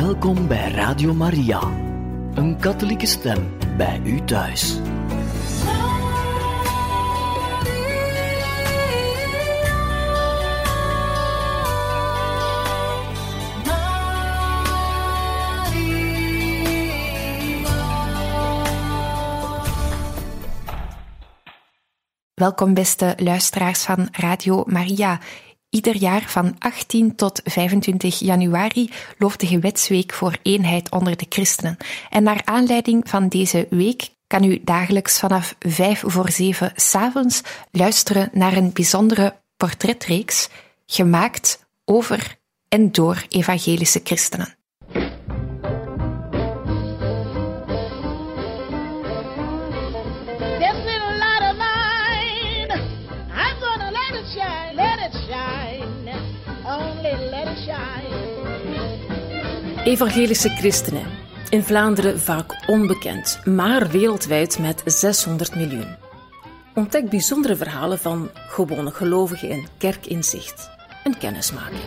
Welkom bij Radio Maria, een katholieke stem bij u thuis. Welkom beste luisteraars van Radio Maria. Ieder jaar van 18 tot 25 januari loopt de gebedsweek voor eenheid onder de christenen. En naar aanleiding van deze week kan u dagelijks vanaf 5 voor 7 s'avonds luisteren naar een bijzondere portretreeks gemaakt over en door evangelische christenen. Evangelische christenen. In Vlaanderen vaak onbekend, maar wereldwijd met 600 miljoen. Ontdek bijzondere verhalen van gewone gelovigen in kerkinzicht en kennismaking.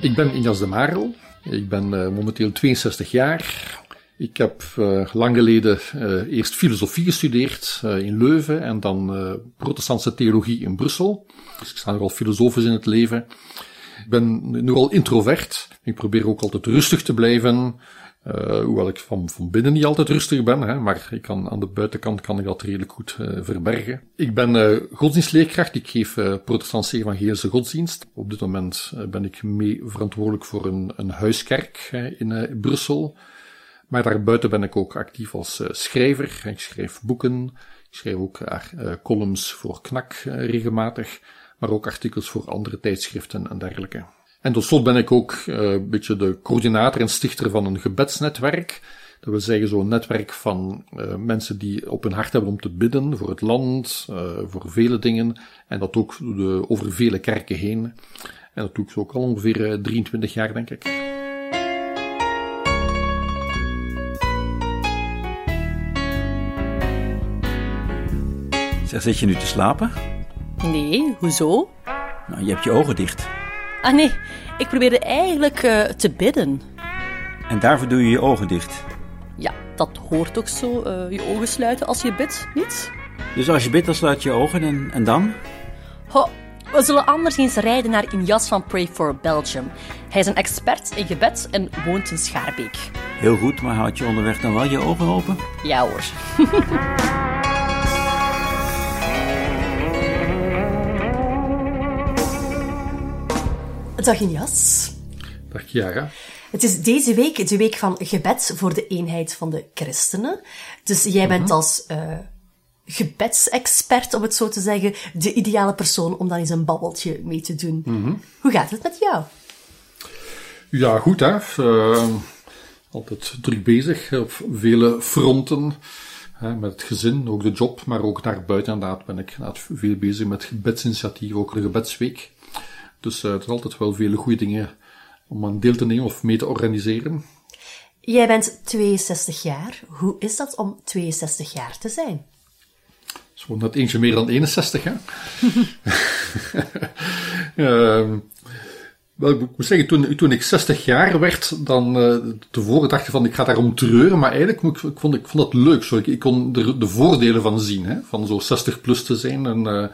Ik ben Injas de Marel. Ik ben eh, momenteel 62 jaar. Ik heb eh, lang geleden eh, eerst filosofie gestudeerd eh, in Leuven en dan protestantse theologie in Brussel. Dus ik sta nogal filosofisch in het leven. Ik ben nogal introvert. Ik probeer ook altijd rustig te blijven. hoewel ik van, van binnen niet altijd rustig ben, hè, maar ik kan, aan de buitenkant kan ik dat redelijk goed verbergen. Ik ben godsdienstleerkracht. Ik geef protestantse evangelische godsdienst. Op dit moment ben ik mee verantwoordelijk voor een, een huiskerk in Brussel. Maar daarbuiten ben ik ook actief als eh, schrijver. Ik schrijf boeken. Ik schrijf ook eh, eh, columns voor KNAK regelmatig. Maar ook artikels voor andere tijdschriften en dergelijke. En tot slot ben ik ook een beetje de coördinator en stichter van een gebedsnetwerk. Dat wil zeggen zo'n netwerk van mensen die op hun hart hebben om te bidden voor het land, voor vele dingen. En dat ook de, over vele kerken heen. En dat doe ik zo ook al ongeveer eh, 23 jaar, denk ik. Zeg, zit je nu te slapen? Nee, hoezo? Nou, je hebt je ogen dicht. Ah nee, ik probeerde eigenlijk eh, te bidden. En daarvoor doe je je ogen dicht. Ja, dat hoort ook zo, eh, je ogen sluiten als je bidt, niet? Dus als je bidt, dan sluit je je ogen en, en dan? Ho, we zullen anders eens rijden naar Injas van Pray for Belgium. Hij is een expert in gebed en woont in Schaarbeek. Heel goed, maar houd je onderweg dan wel je ogen open? Ja hoor. Dag Injas. Dag Chiara. Het is deze week de week van gebed voor de eenheid van de christenen. Dus jij bent als eh, gebedsexpert, om het zo te zeggen, de ideale persoon om dan eens een babbeltje mee te doen. Hoe gaat het met jou? Ja, goed hè. Eh, altijd druk bezig op vele fronten. Hè, met het gezin, ook de job, maar ook daar buiten inderdaad ben ik veel bezig met gebedsinitiatieven, ook de gebedsweek. Dus eh, er zijn altijd wel vele goede dingen om aan deel te nemen of mee te organiseren. Jij bent 62 jaar. Hoe is dat om 62 jaar te zijn? Zo net eentje meer dan 61, hè? Ehm, wel, ik moet zeggen, toen, toen ik 60 jaar werd, dan eh tevoren dacht ik van, ik ga daarom treuren, maar eigenlijk ik, ik vond ik vond dat leuk. Zo, ik, ik kon er de voordelen van zien, hè, van zo 60 plus te zijn. En eh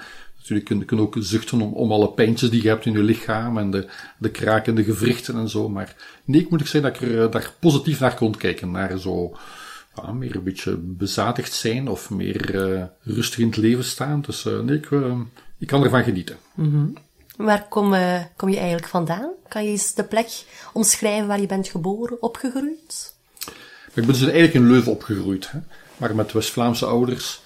natuurlijk kun je ook zuchten om, om alle pijntjes die je hebt in je lichaam en de, de krakende gewrichten en zo. Maar nee, ik moet ik zeggen dat ik er eh, daar positief naar kon kijken, naar zo ja, meer een beetje bezadigd zijn of meer eh, rustig in het leven staan. Dus eh, nee, ik, ik kan ervan genieten. Waar kom, kom je eigenlijk vandaan? Kan je eens de plek omschrijven waar je bent geboren, opgegroeid? Ik ben dus eigenlijk in Leuven opgegroeid, hè, maar met West-Vlaamse ouders.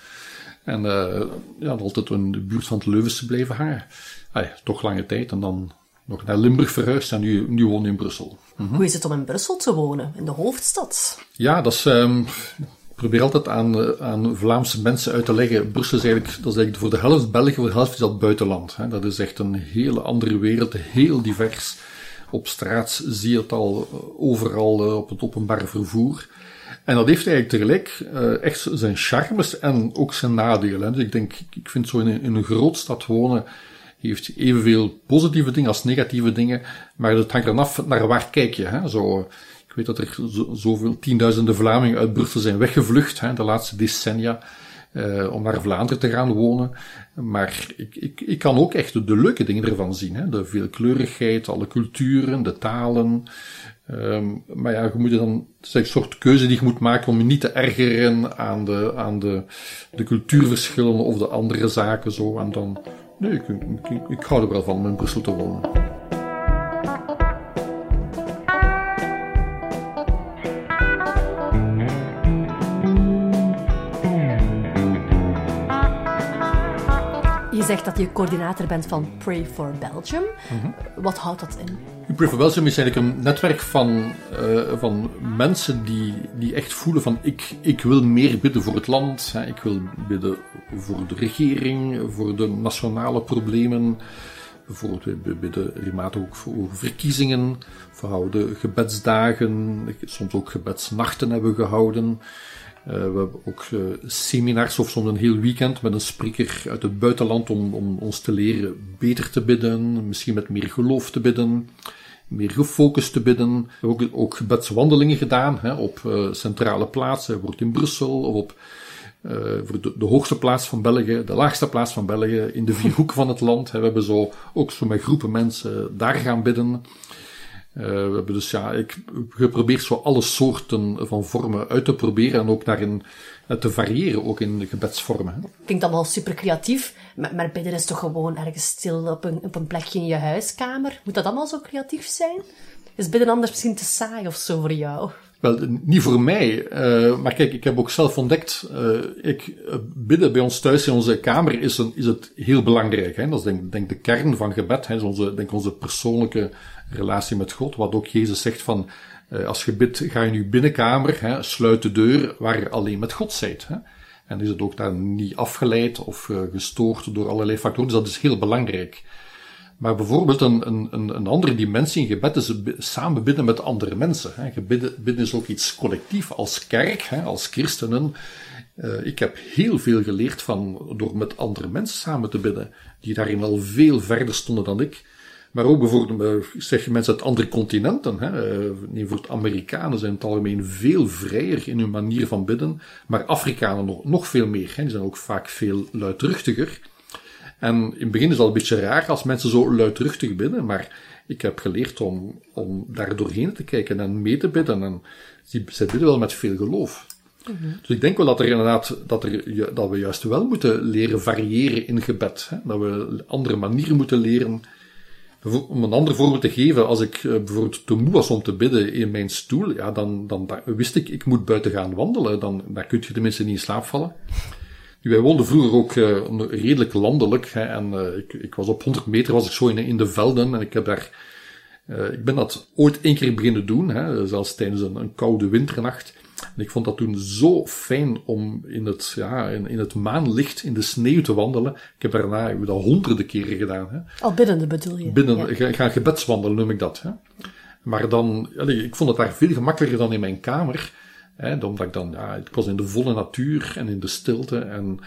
En eh, ja, altijd in de buurt van het Leuvense blijven hangen. Ah, toch lange tijd en dan nog naar Limburg verhuisd en nu, nu woon in Brussel. Hoe is het om in Brussel te wonen, in de hoofdstad? Ja, dat is. ehm, ik probeer altijd aan, eh, aan Vlaamse mensen uit te leggen. Brussel is eigenlijk, dat is eigenlijk voor de helft België, voor de helft is dat buitenland. Hè. Dat is echt een hele andere wereld, heel divers. Op straat zie je het al eh, overal op het openbaar vervoer. En dat heeft eigenlijk tegelijk uh, echt zijn charmes en ook zijn nadelen. Dus ik denk, ik vind zo in een, in een wonen heeft evenveel positieve dingen als negatieve dingen, maar het hangt er af naar waar kijk je. Hè? Zo, ik weet dat er zoveel tienduizenden Vlamingen uit Brussel zijn weggevlucht hè, de laatste decennia. Uh, om naar Vlaanderen te gaan wonen. Maar ik, ik, ik kan ook echt de leuke dingen ervan zien. Hè? De veelkleurigheid, alle culturen, de talen. Um, maar ja, je moet dan, het is een soort keuze die je moet maken om je niet te ergeren aan de, aan de, de cultuurverschillen of de andere zaken zo. En dan, nee, ik, ik, ik hou er wel van om in Brussel te wonen. Zegt dat je coördinator bent van Pray for Belgium. Wat houdt dat in? Pray for Belgium is eigenlijk een netwerk van, uh, van mensen die, die echt voelen van ik, ik wil meer bidden voor het land. Hè. Ik wil bidden voor de regering, voor de nationale problemen. Bijvoorbeeld, we bidden regelmatig ook voor verkiezingen. We houden gebedsdagen, soms ook gebedsnachten hebben we gehouden. Uh, we hebben ook uh, seminars of soms een heel weekend met een spreker uit het buitenland om, om ons te leren beter te bidden, misschien met meer geloof te bidden, meer gefocust te bidden. We hebben ook, ook gebedswandelingen gedaan hè, op uh, centrale plaatsen, bijvoorbeeld in Brussel of op voor de, de, hoogste plaats van België, de laagste plaats van België, in de vier hoeken van het land. Hè. We hebben zo ook zo met groepen mensen daar gaan bidden. Uh, we hebben dus ja, ik geprobeerd zo alle soorten van vormen uit te proberen en ook daarin uh, te variëren, ook in gebedsvormen. Hè. Klinkt allemaal super creatief, maar, maar bidden is toch gewoon ergens stil op een, op een plekje in je huiskamer? Moet dat allemaal zo creatief zijn? Is bidden anders misschien te saai of zo voor jou? Wel, niet voor mij. Uh, maar kijk, ik heb ook zelf ontdekt, uh, ik, bidden bij ons thuis in onze kamer is, een, is het heel belangrijk. Hè? Dat is denk, denk de kern van gebed, hè? Dat is onze, denk onze persoonlijke relatie met God. Wat ook Jezus zegt van, uh, als je bidt, ga je nu binnenkamer, hè? sluit de deur waar je alleen met God zijt. Hè? En is het ook daar niet afgeleid of gestoord door allerlei factoren. Dus dat is heel belangrijk. Maar bijvoorbeeld een, een, een andere dimensie in gebed is samen bidden met andere mensen. Gebidden, bidden is ook iets collectief als kerk, als christenen. Uh, ik heb heel veel geleerd van, door met andere mensen samen te bidden, die daarin al veel verder stonden dan ik. Maar ook bijvoorbeeld, uh, zeg je mensen uit andere continenten, hè, voor het Amerikanen zijn in het algemeen veel vrijer in hun manier van bidden, maar Afrikanen nog, nog veel meer. Hè, die zijn ook vaak veel luidruchtiger. En in het begin is dat een beetje raar als mensen zo luidruchtig bidden, maar ik heb geleerd om, om daar doorheen te kijken en mee te bidden. En ze bidden wel met veel geloof. Mm -hmm. Dus ik denk wel dat er inderdaad, dat, er, dat we juist wel moeten leren variëren in gebed. Hè? Dat we andere manieren moeten leren. Om een ander voorbeeld te geven, als ik bijvoorbeeld te moe was om te bidden in mijn stoel, ja, dan, dan, dan wist ik, ik moet buiten gaan wandelen. Dan, dan kun je tenminste niet in slaap vallen. Wij woonden vroeger ook uh, redelijk landelijk. Hè, en uh, ik, ik, was op 100 meter was ik zo in, de velden. En ik heb daar. Ik ben dat ooit één keer beginnen doen, hè, zelfs tijdens een, koude winternacht. En ik vond dat toen zo fijn om in het, ja, in, in het maanlicht, in de sneeuw te wandelen. Ik heb daarna ik heb dat honderden keren gedaan. Hè. Al binnende bedoel je? Binnen, ja. ga, ga gebedswandelen noem ik dat. Hè. Maar dan, ik vond het daar veel gemakkelijker dan in mijn kamer. Hè, omdat ik dan, ja, ik was in de volle natuur en in de stilte en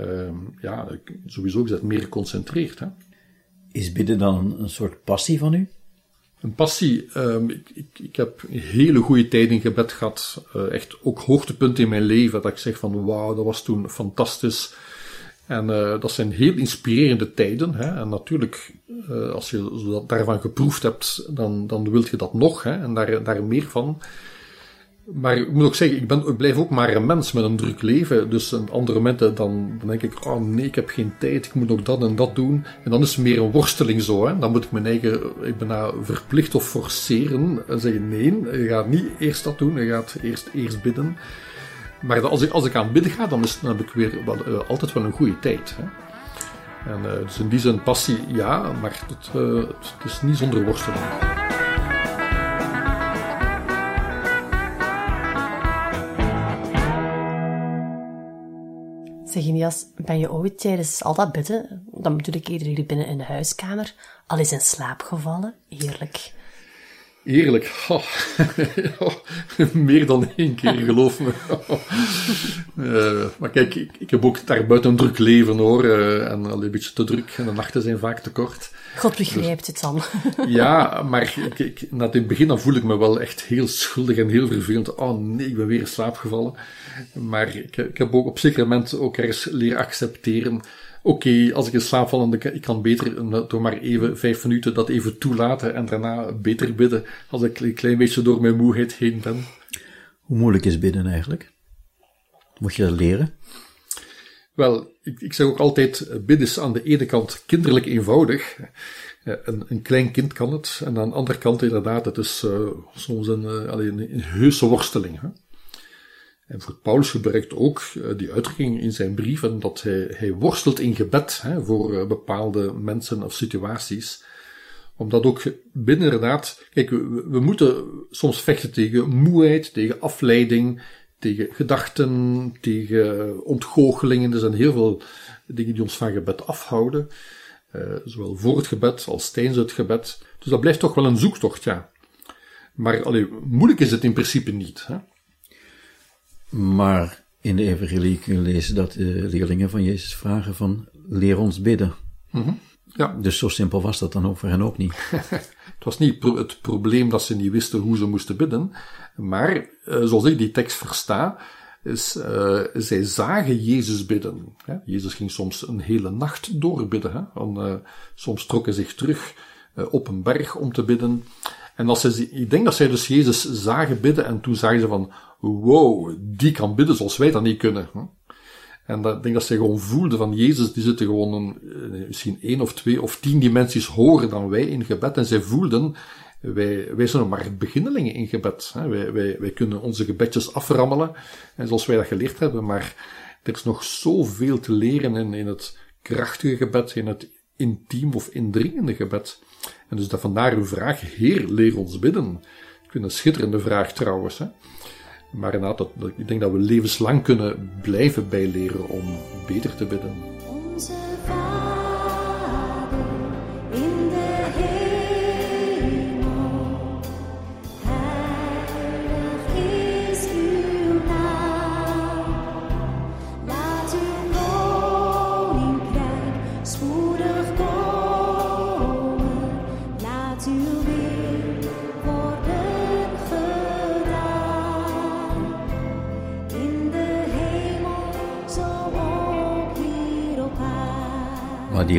uh, ja, sowieso gezegd meer geconcentreerd. Hè. Is bidden dan een soort passie van u? Een passie. Um, ik, ik, ik, heb hele goede tijd in gebed gehad. Uh, echt ook hoogtepunten in mijn leven. Dat ik zeg van wauw, dat was toen fantastisch. En uh, dat zijn heel inspirerende tijden. Hè. En natuurlijk, uh, als je daarvan geproefd hebt, dan, dan wilt je dat nog. Hè, en daar, daar meer van. Maar ik moet ook zeggen, ik, ben, ik blijf ook maar een mens met een druk leven. Dus op andere momenten dan, denk ik, oh nee, ik heb geen tijd, ik moet nog dat en dat doen. En dan is het meer een worsteling zo. Hè. Dan moet ik mijn eigen, ik ben nou verplicht of forceren. En zeggen, nee, je gaat niet eerst dat doen, je gaat eerst, eerst bidden. Maar als ik, als ik aan bidden ga, dan, heb ik weer uh, altijd wel een goede tijd. Hè. En, uh, dus in die zin passie, ja, maar het, uh, het is niet zonder worsteling. Zeg Inias, ben je ooit tijdens al dat bidden, dan eerder hier binnen in de huiskamer, al eens in slaap gevallen? Heerlijk. Eerlijk, oh. meer dan één keer, geloof me. Eh, maar kijk, ik, ik, heb ook daarbuiten een druk leven hoor, eh, en al een beetje te druk, en de nachten zijn vaak te kort. God begrijpt het dan. ja, maar ik, ik, na het begin dan voel ik me wel echt heel schuldig en heel vervelend. Oh nee, ik ben weer in slaap gevallen. Maar ik, ik heb ook op zeker moment ook ergens leren accepteren oké, als ik in slaap val, dan ik kan beter door maar even vijf minuten dat even toelaten en daarna beter bidden als ik een klein beetje door mijn moeheid heen ben. Hoe moeilijk is bidden eigenlijk? Moet je dat leren? Wel, ik, ik zeg ook altijd, bidden is aan de ene kant kinderlijk eenvoudig. Een, een, klein kind kan het, en aan de andere kant inderdaad, het is uh, soms een, uh, een, een heuse worsteling. Hè? En voor Paulus gebruikt ook uh, die uitdrukking in zijn brieven dat hij, hij worstelt in gebed hè, voor uh, bepaalde mensen of situaties. Omdat ook binnen kijk, we, we, moeten soms vechten tegen moeheid, tegen afleiding, tegen gedachten, tegen ontgoochelingen. Er zijn heel veel dingen die ons van gebed afhouden. Uh, zowel voor het gebed als tijdens het gebed. Dus dat blijft toch wel een zoektocht, ja. Maar allee, moeilijk is het in principe niet. Hè? Maar in de evangelie kun je lezen dat de leerlingen van Jezus vragen van, leer ons bidden. Mm -hmm. Ja. Dus zo simpel was dat dan ook voor hen ook niet. het was niet het probleem dat ze niet wisten hoe ze moesten bidden, maar uh, zoals ik die tekst versta, is, uh, zij zagen Jezus bidden. Hè? Jezus ging soms een hele nacht doorbidden. Hè? En, uh, soms trok hij zich terug op een berg om te bidden. En als ze, ik denk dat zij dus Jezus zagen bidden en toen zagen ze van, wow, die kan bidden zoals wij dat niet kunnen. En dat, ik denk dat zij gewoon voelden van Jezus, die zitten gewoon een, eh, misschien één of twee of tien dimensies hoger dan wij in gebed. En zij voelden, wij, wij zijn maar beginnelingen in gebed. Wij, wij, wij kunnen onze gebedjes aframmelen, en zoals wij dat geleerd hebben, maar er is nog zoveel te leren in, in het krachtige gebed, in het intiem of indringende gebed. En dus dat vandaar uw vraag, Heer, leer ons bidden. Ik vind een schitterende vraag trouwens. Hè? Maar inderdaad, dat, ik denk dat we levenslang kunnen blijven bijleren om beter te bidden.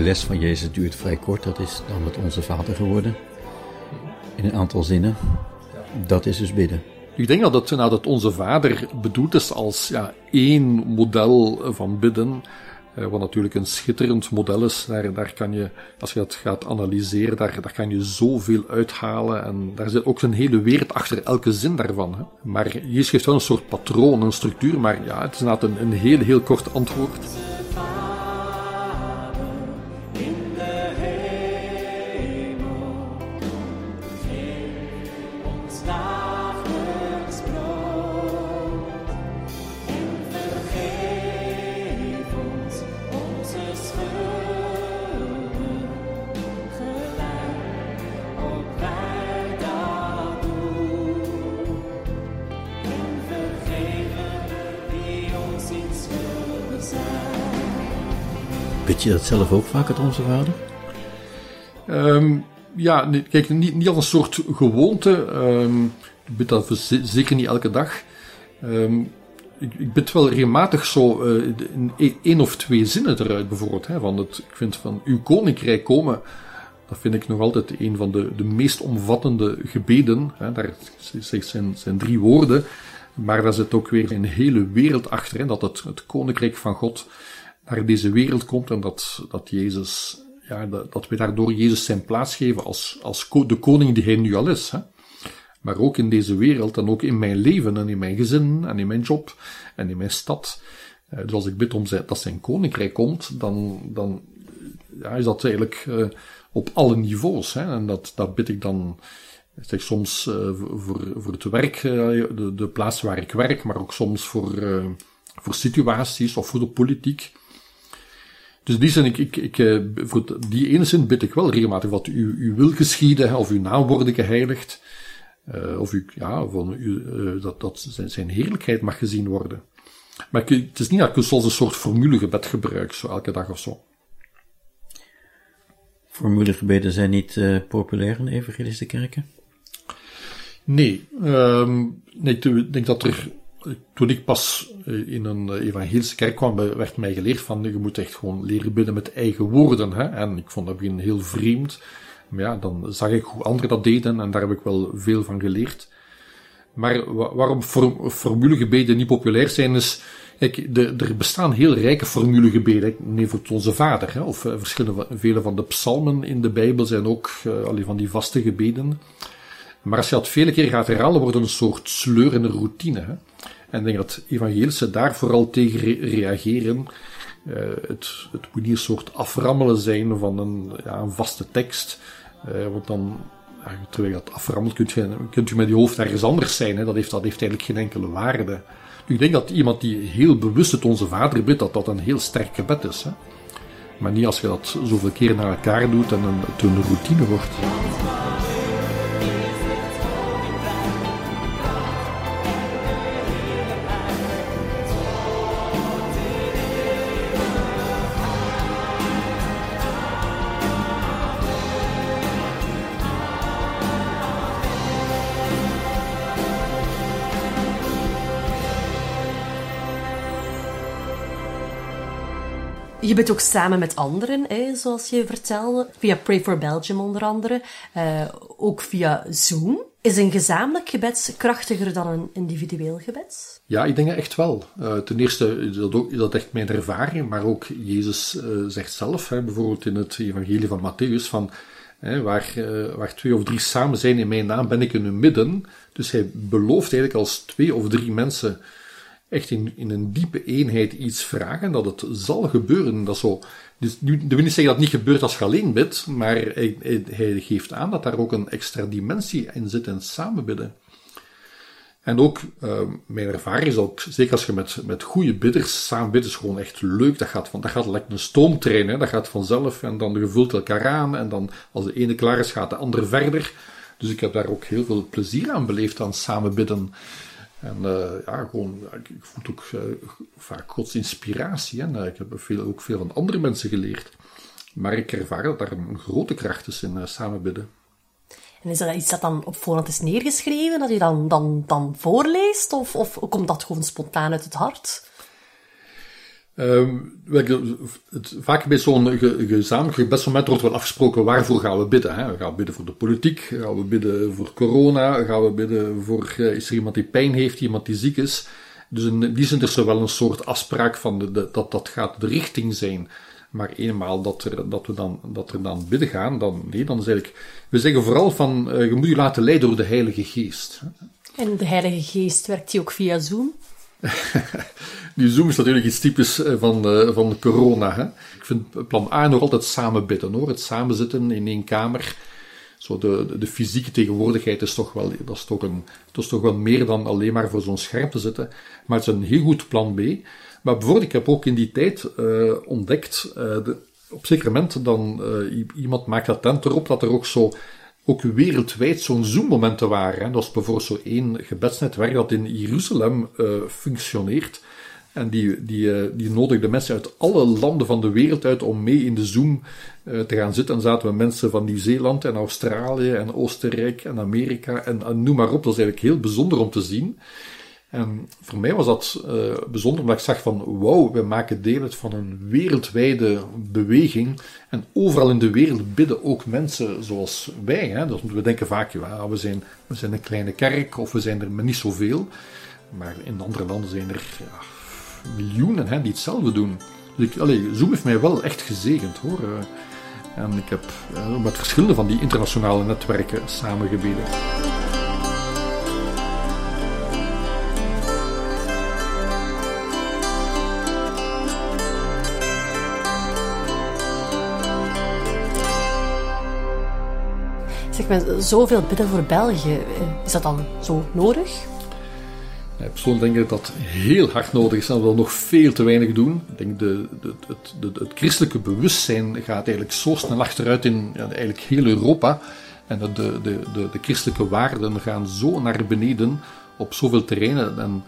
Les van Jezus duurt vrij kort, dat is dan met onze Vader geworden. In een aantal zinnen. Dat is dus bidden. Ik denk dat het, nou, dat onze Vader bedoeld is als ja, één model van bidden. Uh, wat natuurlijk een schitterend model is. Daar, daar kan je, als je dat gaat analyseren, daar, daar kan je zoveel uithalen. En daar zit ook een hele wereld achter elke zin daarvan. Hè. Maar Jezus geeft wel een soort patroon, een structuur. Maar ja, het is inderdaad een, een heel, heel kort antwoord. Je dat zelf ook vaak, het Onze Vader? Um, ja, kijk, niet, niet als een soort gewoonte. Um, ik bid dat zeker niet elke dag. Um, ik, ik bid wel regelmatig zo uh, in één of twee zinnen eruit, bijvoorbeeld. Hè, van het, ik vind van uw koninkrijk komen. Dat vind ik nog altijd een van de, de meest omvattende gebeden. Hè. Daar zijn, zijn drie woorden. Maar daar zit ook weer een hele wereld achter. Dat het, het koninkrijk van God naar deze wereld komt en dat, dat Jezus, ja, dat, dat we daardoor Jezus zijn plaats geven als, als de koning die hij nu al is. Hè. Maar ook in deze wereld en ook in mijn leven en in mijn gezin en in mijn job en in mijn stad. Dus als ik bid om dat zijn koninkrijk komt, dan, dan ja, is dat eigenlijk uh, op alle niveaus. Hè. En dat, dat bid ik dan zeg soms uh, voor, voor het werk, de, de plaats waar ik werk, maar ook soms voor, voor situaties of voor de politiek. Dus die zin, ik, ik, ik, voor die ene zin bid ik wel regelmatig wat u, u wil geschieden, of uw naam worden geheiligd. Uh, of u, ja, van u, uh, dat, dat zijn, zijn heerlijkheid mag gezien worden. Maar ik, het is niet dat ik zoals een soort formulegebed gebruik, zo elke dag of zo. Formulegebeden zijn niet uh, populair in evangelische kerken? Nee, um, nee, ik denk dat er, toen ik pas in een evangelische kerk kwam, werd mij geleerd van, je moet echt gewoon leren bidden met eigen woorden. Hè? En ik vond dat begin heel vreemd. Maar ja, dan zag ik hoe anderen dat deden en daar heb ik wel veel van geleerd. Maar waarom formulegebeden niet populair zijn, is, kijk, er bestaan heel rijke formulegebeden. Neem voor onze vader, hè, of uh, verschillende, vele van de psalmen in de Bijbel zijn ook uh, van die vaste gebeden. Maar als je dat vele keer gaat herhalen, wordt het een soort sleurende routine. Hè. En ik denk dat evangelische daar vooral tegen re reageren. Uh, het, het moet niet een soort aframmelen zijn van een, ja, een vaste tekst. Uh, want dan, ja, terwijl je dat aframmelt, kunt je, kunt je met je hoofd ergens anders zijn. Hè. Dat, heeft, dat heeft eigenlijk geen enkele waarde. Ik denk dat iemand die heel bewust het Onze Vader bidt, dat dat een heel sterk gebed is. Hè. Maar niet als je dat zoveel keer naar elkaar doet en een, het een routine wordt. Je bent ook samen met anderen, hè, zoals je vertelde, via Pray for Belgium onder andere, uh, ook via Zoom. Is een gezamenlijk gebed krachtiger dan een individueel gebed? Ja, ik denk echt wel. Uh, ten eerste dat, dat echt mijn ervaring, maar ook Jezus uh, zegt zelf, hè, bijvoorbeeld in het evangelie van Matthäus, van waar, waar twee of drie samen zijn in mijn naam, ben ik in hun midden. Dus hij belooft eigenlijk als twee of drie mensen echt in, in een diepe eenheid iets vragen, dat het zal gebeuren. Dat zo, dus nu, dat wil niet zeggen dat het niet gebeurt als je alleen bidt, maar hij, hij, geeft aan dat daar ook een extra dimensie in zit in samen bidden. En ook, uh, mijn ervaring is ook, zeker als je met, met goede bidders samen bidt, is gewoon echt leuk. Dat gaat, van, dat gaat lekker een stoomtrein, hè? dat gaat vanzelf en dan je vult elkaar aan en dan als de ene klaar is, gaat de andere verder. Dus ik heb daar ook heel veel plezier aan beleefd aan samen bidden. En uh, ja, gewoon, ik, voel ook uh, vaak Gods inspiratie. En uh, ik heb veel, ook veel van andere mensen geleerd. Maar ik ervaar dat daar een grote kracht is in samenbidden. En is dat iets dat dan op voorhand is neergeschreven, dat je dan, dan, dan voorleest? Of, of komt dat gewoon spontaan uit het hart? Het, vaak bij zo'n ge, gezamenlijk gebedsmoment wordt wel afgesproken waarvoor gaan we bidden. Hè? Gaan we bidden voor de politiek? Gaan we bidden voor corona? Gaan we bidden voor, uh, is er iemand die pijn heeft, iemand die ziek is? Dus in die zin is er wel een soort afspraak van de, dat dat gaat de richting zijn. Maar eenmaal dat, er, dat, we dan, dat er dan bidden gaan, dan, nee, dan is we zeggen vooral van, uh, je moet je laten leiden door de Heilige Geest. En de Heilige Geest werkt die ook via Zoom? Die Zoom is natuurlijk iets typisch eh, van, uh, van corona. Hè? Ik vind plan A nog altijd samen bidden hoor. Het samenzitten in één kamer. Zo de, de, de, fysieke tegenwoordigheid is toch wel, dat is toch, een, dat is toch wel meer dan alleen maar voor zo'n scherm te zitten. Maar het is een heel goed plan B. Maar bijvoorbeeld, ik heb ook in die tijd uh, ontdekt, de, op zeker moment dan iemand maakt attent erop dat er ook zo ook wereldwijd zo'n Zoom-momenten waren. Hè. Dat is bijvoorbeeld zo één gebedsnetwerk dat in Jeruzalem uh, functioneert. En die, die, uh, die nodigde mensen uit alle landen van de wereld uit om mee in de Zoom uh, te gaan zitten. En zaten we mensen van Nieuw-Zeeland en Australië en Oostenrijk en Amerika en, en noem maar op. Dat is eigenlijk heel bijzonder om te zien. En voor mij was dat uh, bijzonder, omdat ik zag van, wauw, we maken deel uit van een wereldwijde beweging. En overal in de wereld bidden ook mensen zoals wij. Hè? Dus we denken vaak, ja, we zijn, we zijn een kleine kerk, of we zijn er maar niet zoveel. Maar in andere landen zijn er miljoenen hè, die hetzelfde doen. Dus ik, allez, Zoom heeft mij wel echt gezegend, hoor. En ik heb uh, met verschillende van die internationale netwerken samengebeden. Zeg maar, zoveel bidden voor België, is dat dan zo nodig? Ja, persoonlijk denk ik dat dat heel hard nodig is en we nog veel te weinig doen. Ik denk de, de, het, het christelijke bewustzijn gaat eigenlijk zo snel achteruit in ja, eigenlijk heel Europa. En de, de, de, de christelijke waarden gaan zo naar beneden op zoveel terreinen. En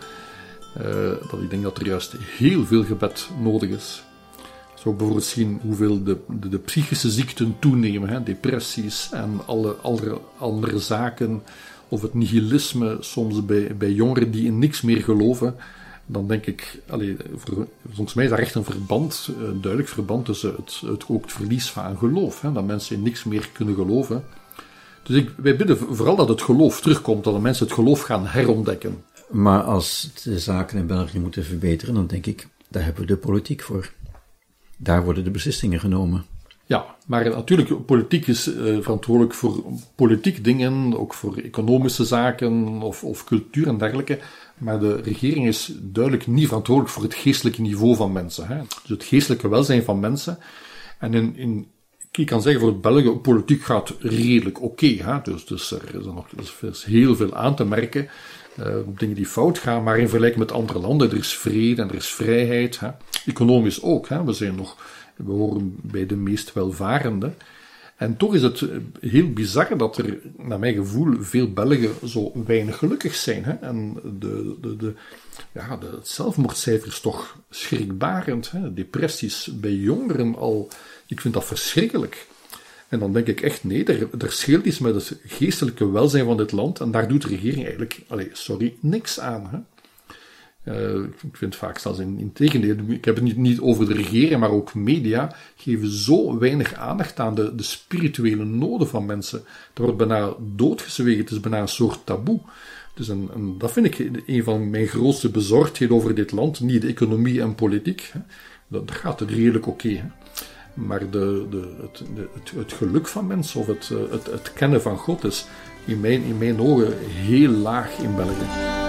uh, dat ik denk dat er juist heel veel gebed nodig is. Zo bijvoorbeeld zien hoeveel de, de, de psychische ziekten toenemen, hè, depressies en alle, alle andere zaken, of het nihilisme soms bij, bij jongeren die in niks meer geloven dan denk ik, volgens mij is daar echt een verband, een duidelijk verband tussen het, het, ook het verlies van geloof. Hè, dat mensen in niks meer kunnen geloven. Dus ik, wij bidden vooral dat het geloof terugkomt, dat de mensen het geloof gaan herontdekken. Maar als de zaken in België moeten verbeteren, dan denk ik, daar hebben we de politiek voor. Daar worden de beslissingen genomen. Ja, maar natuurlijk, politiek is uh, verantwoordelijk voor politiek dingen, ook voor economische zaken of, of cultuur en dergelijke. Maar de regering is duidelijk niet verantwoordelijk voor het geestelijke niveau van mensen. Hè? Dus het geestelijke welzijn van mensen. En in, in, ik kan zeggen, voor België, politiek gaat redelijk oké. dus, dus er is nog er is heel veel aan te merken. Uh, dingen die fout gaan, maar in vergelijking met andere landen, er is vrede en er is vrijheid. Hè? Economisch ook. Hè? We zijn nog, we horen bij de meest welvarende. En toch is het eh, heel bizar dat er, naar mijn gevoel, veel Belgen zo weinig gelukkig zijn. Hè? En de, de, de, ja, de, het zelfmoordcijfer is toch schrikbarend. Hè? Depressies bij jongeren al, ik vind dat verschrikkelijk. En dan denk ik echt, nee, er, er scheelt iets met het geestelijke welzijn van dit land. En daar doet de regering eigenlijk, allez, sorry, niks aan. Hè? Uh, ik vind vaak zelfs in, in tegendeel, ik heb het niet, niet over de regering, maar ook media, geven zo weinig aandacht aan de, de spirituele noden van mensen. Er wordt bijna doodgezwegen, het is bijna een soort taboe. Dus en, en dat vind ik een van mijn grootste bezorgdheden over dit land. Niet de economie en politiek, hè. Dat, dat gaat redelijk oké. Maar de, de, het, de, het, geluk van mensen of het, het, het kennen van God is in mijn, in mijn ogen heel laag in België.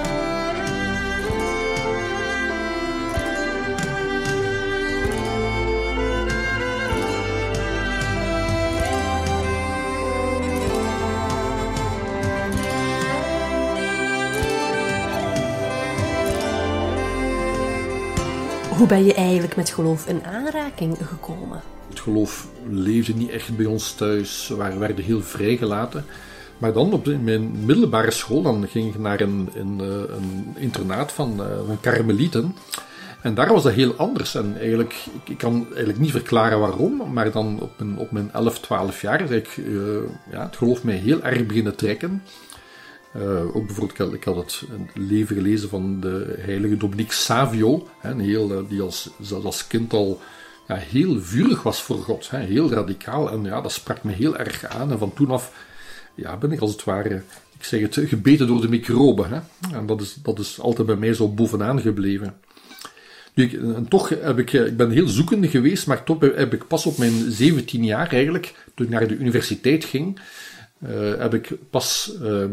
Hoe ben je eigenlijk met geloof in aanraking gekomen? Het geloof leefde niet echt bij ons thuis. We werden heel vrijgelaten. Maar dan op mijn middelbare school dan ging ik naar een, een, eh, een internaat van, uh, van karmelieten. En daar was dat heel anders. En eigenlijk, ik, kan eigenlijk niet verklaren waarom, maar dan op mijn, op mijn 11, 12 jaar is ik, uh, ja, het geloof mij heel erg beginnen trekken. Uh, ook bijvoorbeeld, ik had het leven gelezen van de heilige Dominique Savio, hè, een heel, eh, die als, als kind al ja, heel vurig was voor God, hè, heel radicaal. En ja, dat sprak me heel erg aan. En van toen af ja, ben ik als het ware, ik zeg het, gebeten door de microben. Hè. En dat is, is altijd bij mij zo bovenaan gebleven. Nu, en toch heb ik, eh, ik ben heel zoekende geweest, maar toch heb ik pas op mijn 17 jaar eigenlijk, toen ik naar de universiteit ging, uh, heb ik pas uh,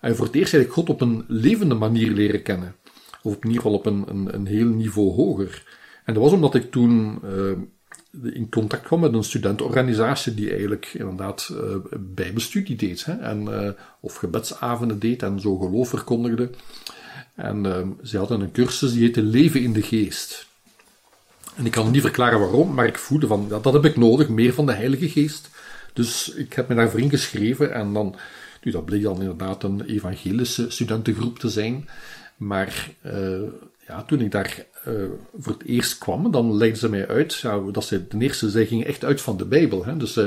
voor het eerst eigenlijk God op een levende manier leren kennen. Of in ieder geval op een, een, heel niveau hoger. En dat was omdat ik toen uh, in contact kwam met een studentenorganisatie die eigenlijk inderdaad bijbestudie deed. Hè, en, of gebedsavonden deed en zo geloof verkondigde. En ze hadden een cursus die heette Leven in de Geest. En ik kan niet verklaren waarom, maar ik voelde van, dat heb ik nodig, meer van de Heilige Geest. Dus ik heb me daarvoor ingeschreven en dan, nu dat bleek dan inderdaad een evangelische studentengroep te zijn. Maar uh, ja, toen ik daar uh, voor het eerst kwam, dan legden ze mij uit ja, dat ze ten eerste, zij gingen echt uit van de Bijbel. Hè? Dus uh,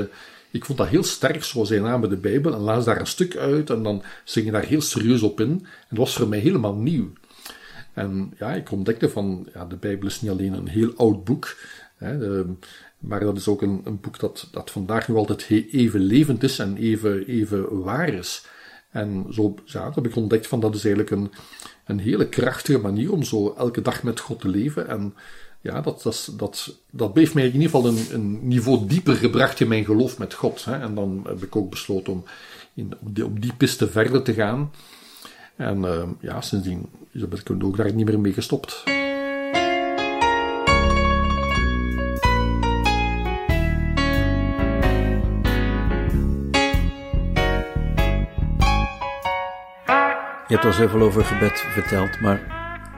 ik vond dat heel sterk, zoals zij namen de Bijbel en las daar een stuk uit en dan zingen daar heel serieus op in. En dat was voor mij helemaal nieuw. En ja, ik ontdekte van, ja, de Bijbel is niet alleen een heel oud boek. Hè, maar dat is ook een, een boek dat, dat vandaag nog altijd even levend is en even, even waar is. En zo ja, heb ik ontdekt van dat is eigenlijk een, een hele krachtige manier om zo elke dag met God te leven. En ja, dat, dat, dat, dat heeft mij in ieder geval een, een niveau dieper gebracht in mijn geloof met God. Hè. En dan heb ik ook besloten om in, op, die, piste verder te gaan. En uh, ja, sindsdien ben ik ook daar niet meer mee gestopt. Hebt al zoveel over gebed verteld, maar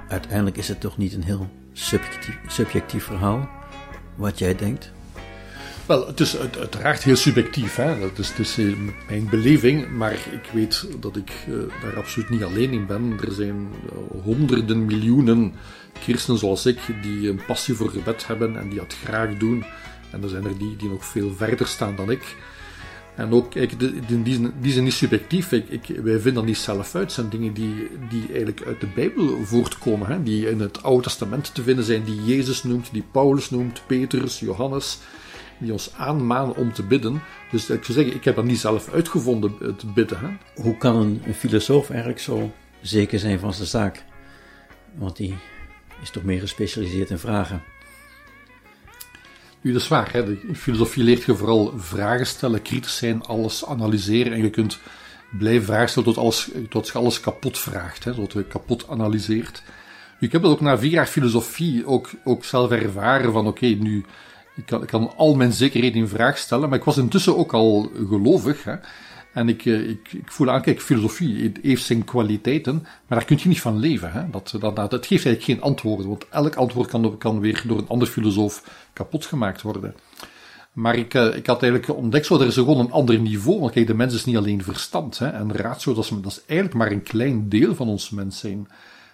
uiteindelijk is het toch niet een heel subjectief, subjectief verhaal, wat jij denkt? Wel, het is uit- uiteraard heel subjectief. Hè? Dat is, het is eh, mijn beleving, maar ik weet dat ik eh, daar absoluut niet alleen in ben. Er zijn eh, honderden miljoenen christenen zoals ik die een passie voor gebed hebben en die dat graag doen. En er zijn er die die nog veel verder staan dan ik. En ook, kijk, die, die zijn niet subjectief. Ik, ik, wij vinden dat niet zelf uit. Het zijn dingen die, die eigenlijk uit de Bijbel voortkomen. Hè? Die in het Oude Testament te vinden zijn, die Jezus noemt, die Paulus noemt, Petrus, Johannes. Die ons aanmanen om te bidden. Dus ik zou zeggen, ik heb dat niet zelf uitgevonden, het bidden. Hè? Hoe kan een, een filosoof eigenlijk zo zeker zijn van zijn zaak? Want die is toch meer gespecialiseerd in vragen. Nu, dat is waar. Hè? Filosofie leert je vooral vragen stellen, kritisch zijn, alles analyseren. En je kunt blijven vragen stellen tot, alles, tot je alles kapot vraagt, hè? tot je kapot analyseert. Ik heb dat ook na vier jaar filosofie ook, ook zelf ervaren van oké, nu, ik kan, ik kan al mijn zekerheden in vraag stellen, maar ik was intussen ook al gelovig. Hè? En ik, eh, ik, ik voel aan, kijk, filosofie heeft zijn kwaliteiten, maar daar kun je niet van leven. Hè? Dat, dat, dat, geeft eigenlijk geen antwoorden, want elk antwoord kan, kan weer door een ander filosoof kapot gemaakt worden. Maar ik, eh, ik had eigenlijk ontdekt, zo, er is gewoon een ander niveau. Want kijk, de mens is niet alleen verstand hè, en ratio, dat is, is eigenlijk maar een klein deel van ons mens zijn.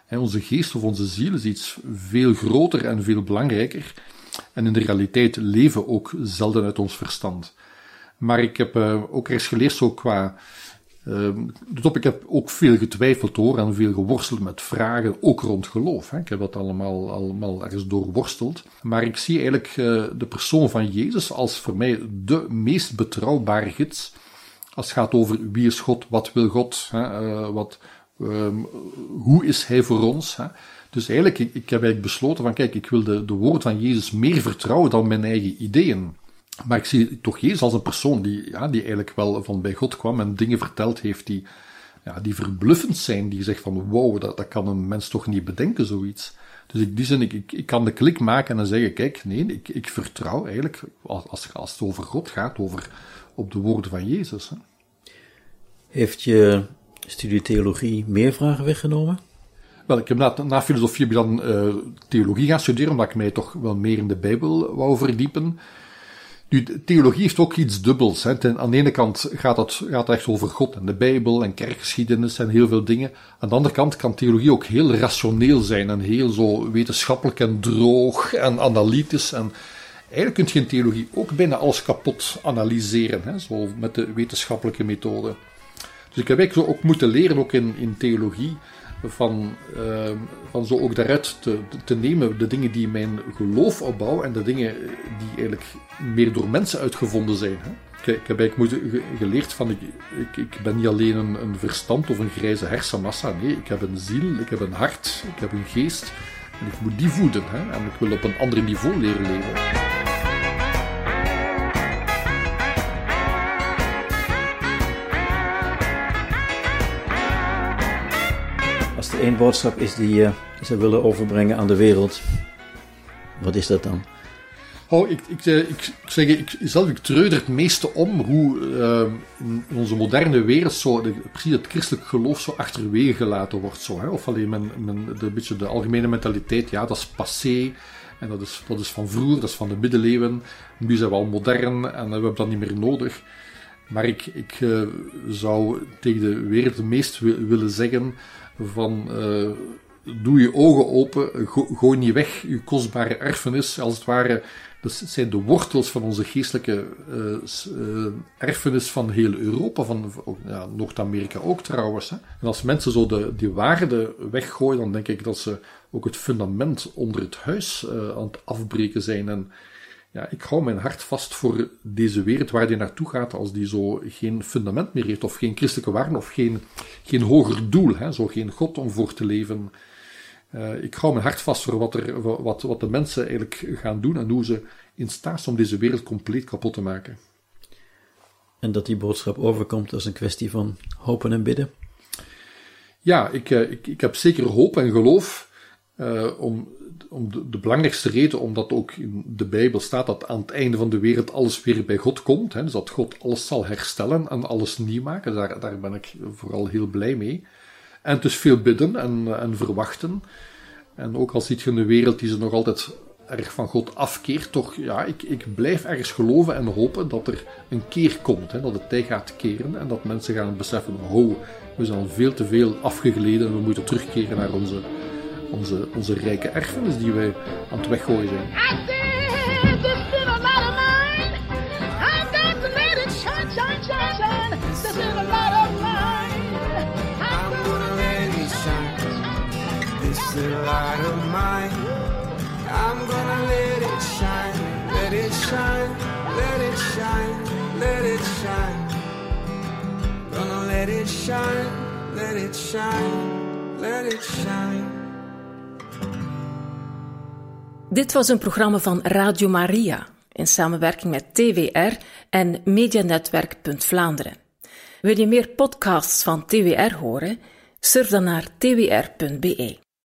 Onze geest of onze ziel is iets veel groter en veel belangrijker. En in de realiteit leven ook zelden uit ons verstand. Maar ik heb eh, ook ergens geleerd, zo qua. Uh, dus ik heb ook veel getwijfeld hoor en veel geworsteld met vragen, ook rond geloof. Hè. Ik heb dat allemaal, allemaal ergens doorworsteld. Maar ik zie eigenlijk uh, de persoon van Jezus als voor mij de meest betrouwbare gids. Als het gaat over wie is God, wat wil God, hè, uh, wat, um, hoe is Hij voor ons. Hè. Dus eigenlijk, ik, ik heb eigenlijk besloten van kijk, ik wil de, de woord van Jezus meer vertrouwen dan mijn eigen ideeën. Maar ik zie toch Jezus als een persoon die, ja, die eigenlijk wel van bij God kwam en dingen verteld heeft die, ja, die verbluffend zijn. Die zegt van wow, dat, dat kan een mens toch niet bedenken, zoiets. Dus in die zin, ik, ik, ik kan de klik maken en zeggen, kijk, nee, ik, ik vertrouw eigenlijk, als, als het over God gaat, over, op de woorden van Jezus. Hè. Heeft je studie theologie meer vragen weggenomen? Wel, ik heb na, na filosofie heb ik dan uh, theologie gaan studeren, omdat ik mij toch wel meer in de Bijbel wou verdiepen. Nu, theologie heeft ook iets dubbels. Hè. Aan de ene kant gaat het, gaat echt over God en de Bijbel en kerkgeschiedenis en heel veel dingen. Aan de andere kant kan theologie ook heel rationeel zijn en heel zo wetenschappelijk en droog en analytisch. En eigenlijk kun je in theologie ook bijna alles kapot analyseren, hè, zo met de wetenschappelijke methode. Dus ik heb eigenlijk zo ook moeten leren, ook in, in theologie, van, uh, van zo ook daaruit te, te nemen de dingen die mijn geloof opbouwen en de dingen die eigenlijk meer door mensen uitgevonden zijn. Hè. Ik, ik heb eigenlijk geleerd van, ik, ik, ik ben niet alleen een, een, verstand of een grijze hersenmassa, nee, ik heb een ziel, ik heb een hart, ik heb een geest en ik moet die voeden hè, en ik wil op een ander niveau leren leven. Één boodschap is die uh, ze willen overbrengen aan de wereld, wat is dat dan? Oh, ik, ik, ik, ik zeg, ik, zelf, ik treur het meeste om hoe uh, in onze moderne wereld zo de, precies het christelijk geloof zo achterwege gelaten wordt. Zo, hè? Of alleen men, de, beetje de algemene mentaliteit, ja, dat is passé. En dat is, dat is van vroeger, dat is van de middeleeuwen. Nu zijn we al modern en we hebben dat niet meer nodig. Maar ik, ik zou tegen de wereld het meest willen zeggen van... Uh, doe je ogen open, go gooi niet weg je kostbare erfenis, als het ware. Dat zijn de wortels van onze geestelijke uh, uh, erfenis van heel Europa, van ja, Noord-Amerika ook trouwens. Hè. En als mensen zo de, die waarde weggooien, dan denk ik dat ze ook het fundament onder het huis aan het afbreken zijn. En ja, ik hou mijn hart vast voor deze wereld waar die naartoe gaat als die zo geen fundament meer heeft, of geen christelijke waarden, of geen, geen hoger doel, hè, zo geen God om voor te leven. Uh, ik hou mijn hart vast voor wat, er, wat, wat de mensen eigenlijk gaan doen en hoe ze in staat zijn om deze wereld compleet kapot te maken. En dat die boodschap overkomt als een kwestie van hopen en bidden? Ja, ik, uh, ik, ik heb zeker hoop en geloof. Uh, om, om de, belangrijkste reden, omdat ook in de Bijbel staat dat aan het einde van de wereld alles weer bij God komt. Hè, dus dat God alles zal herstellen en alles nieuw maken. Daar, daar ben ik vooral heel blij mee. En dus veel bidden en, en verwachten. En ook al ziet je een wereld die ze nog altijd erg van God afkeert, toch, ja, ik, ik blijf ergens geloven en hopen dat er een keer komt, hè, dat het tij gaat keren en dat mensen gaan beseffen, ho, we zijn al veel te veel afgegleden en we moeten terugkeren naar onze, onze, onze rijke erfenis die wij aan het weggooien zijn. I said, this been a lot of mine. I got to let it shine, shine, shine, shine. This been a lot of mine. I'm gonna let it shine. This is a light of mine. I'm gonna let it shine, let it shine, let it shine, let it shine. Gonna let it shine, let it shine, let it shine. Dit was een programma van Radio Maria in samenwerking met TWR en Medianetwerk. Vlaanderen. Wil je meer podcasts van TWR horen? Surf dan naar twr.be.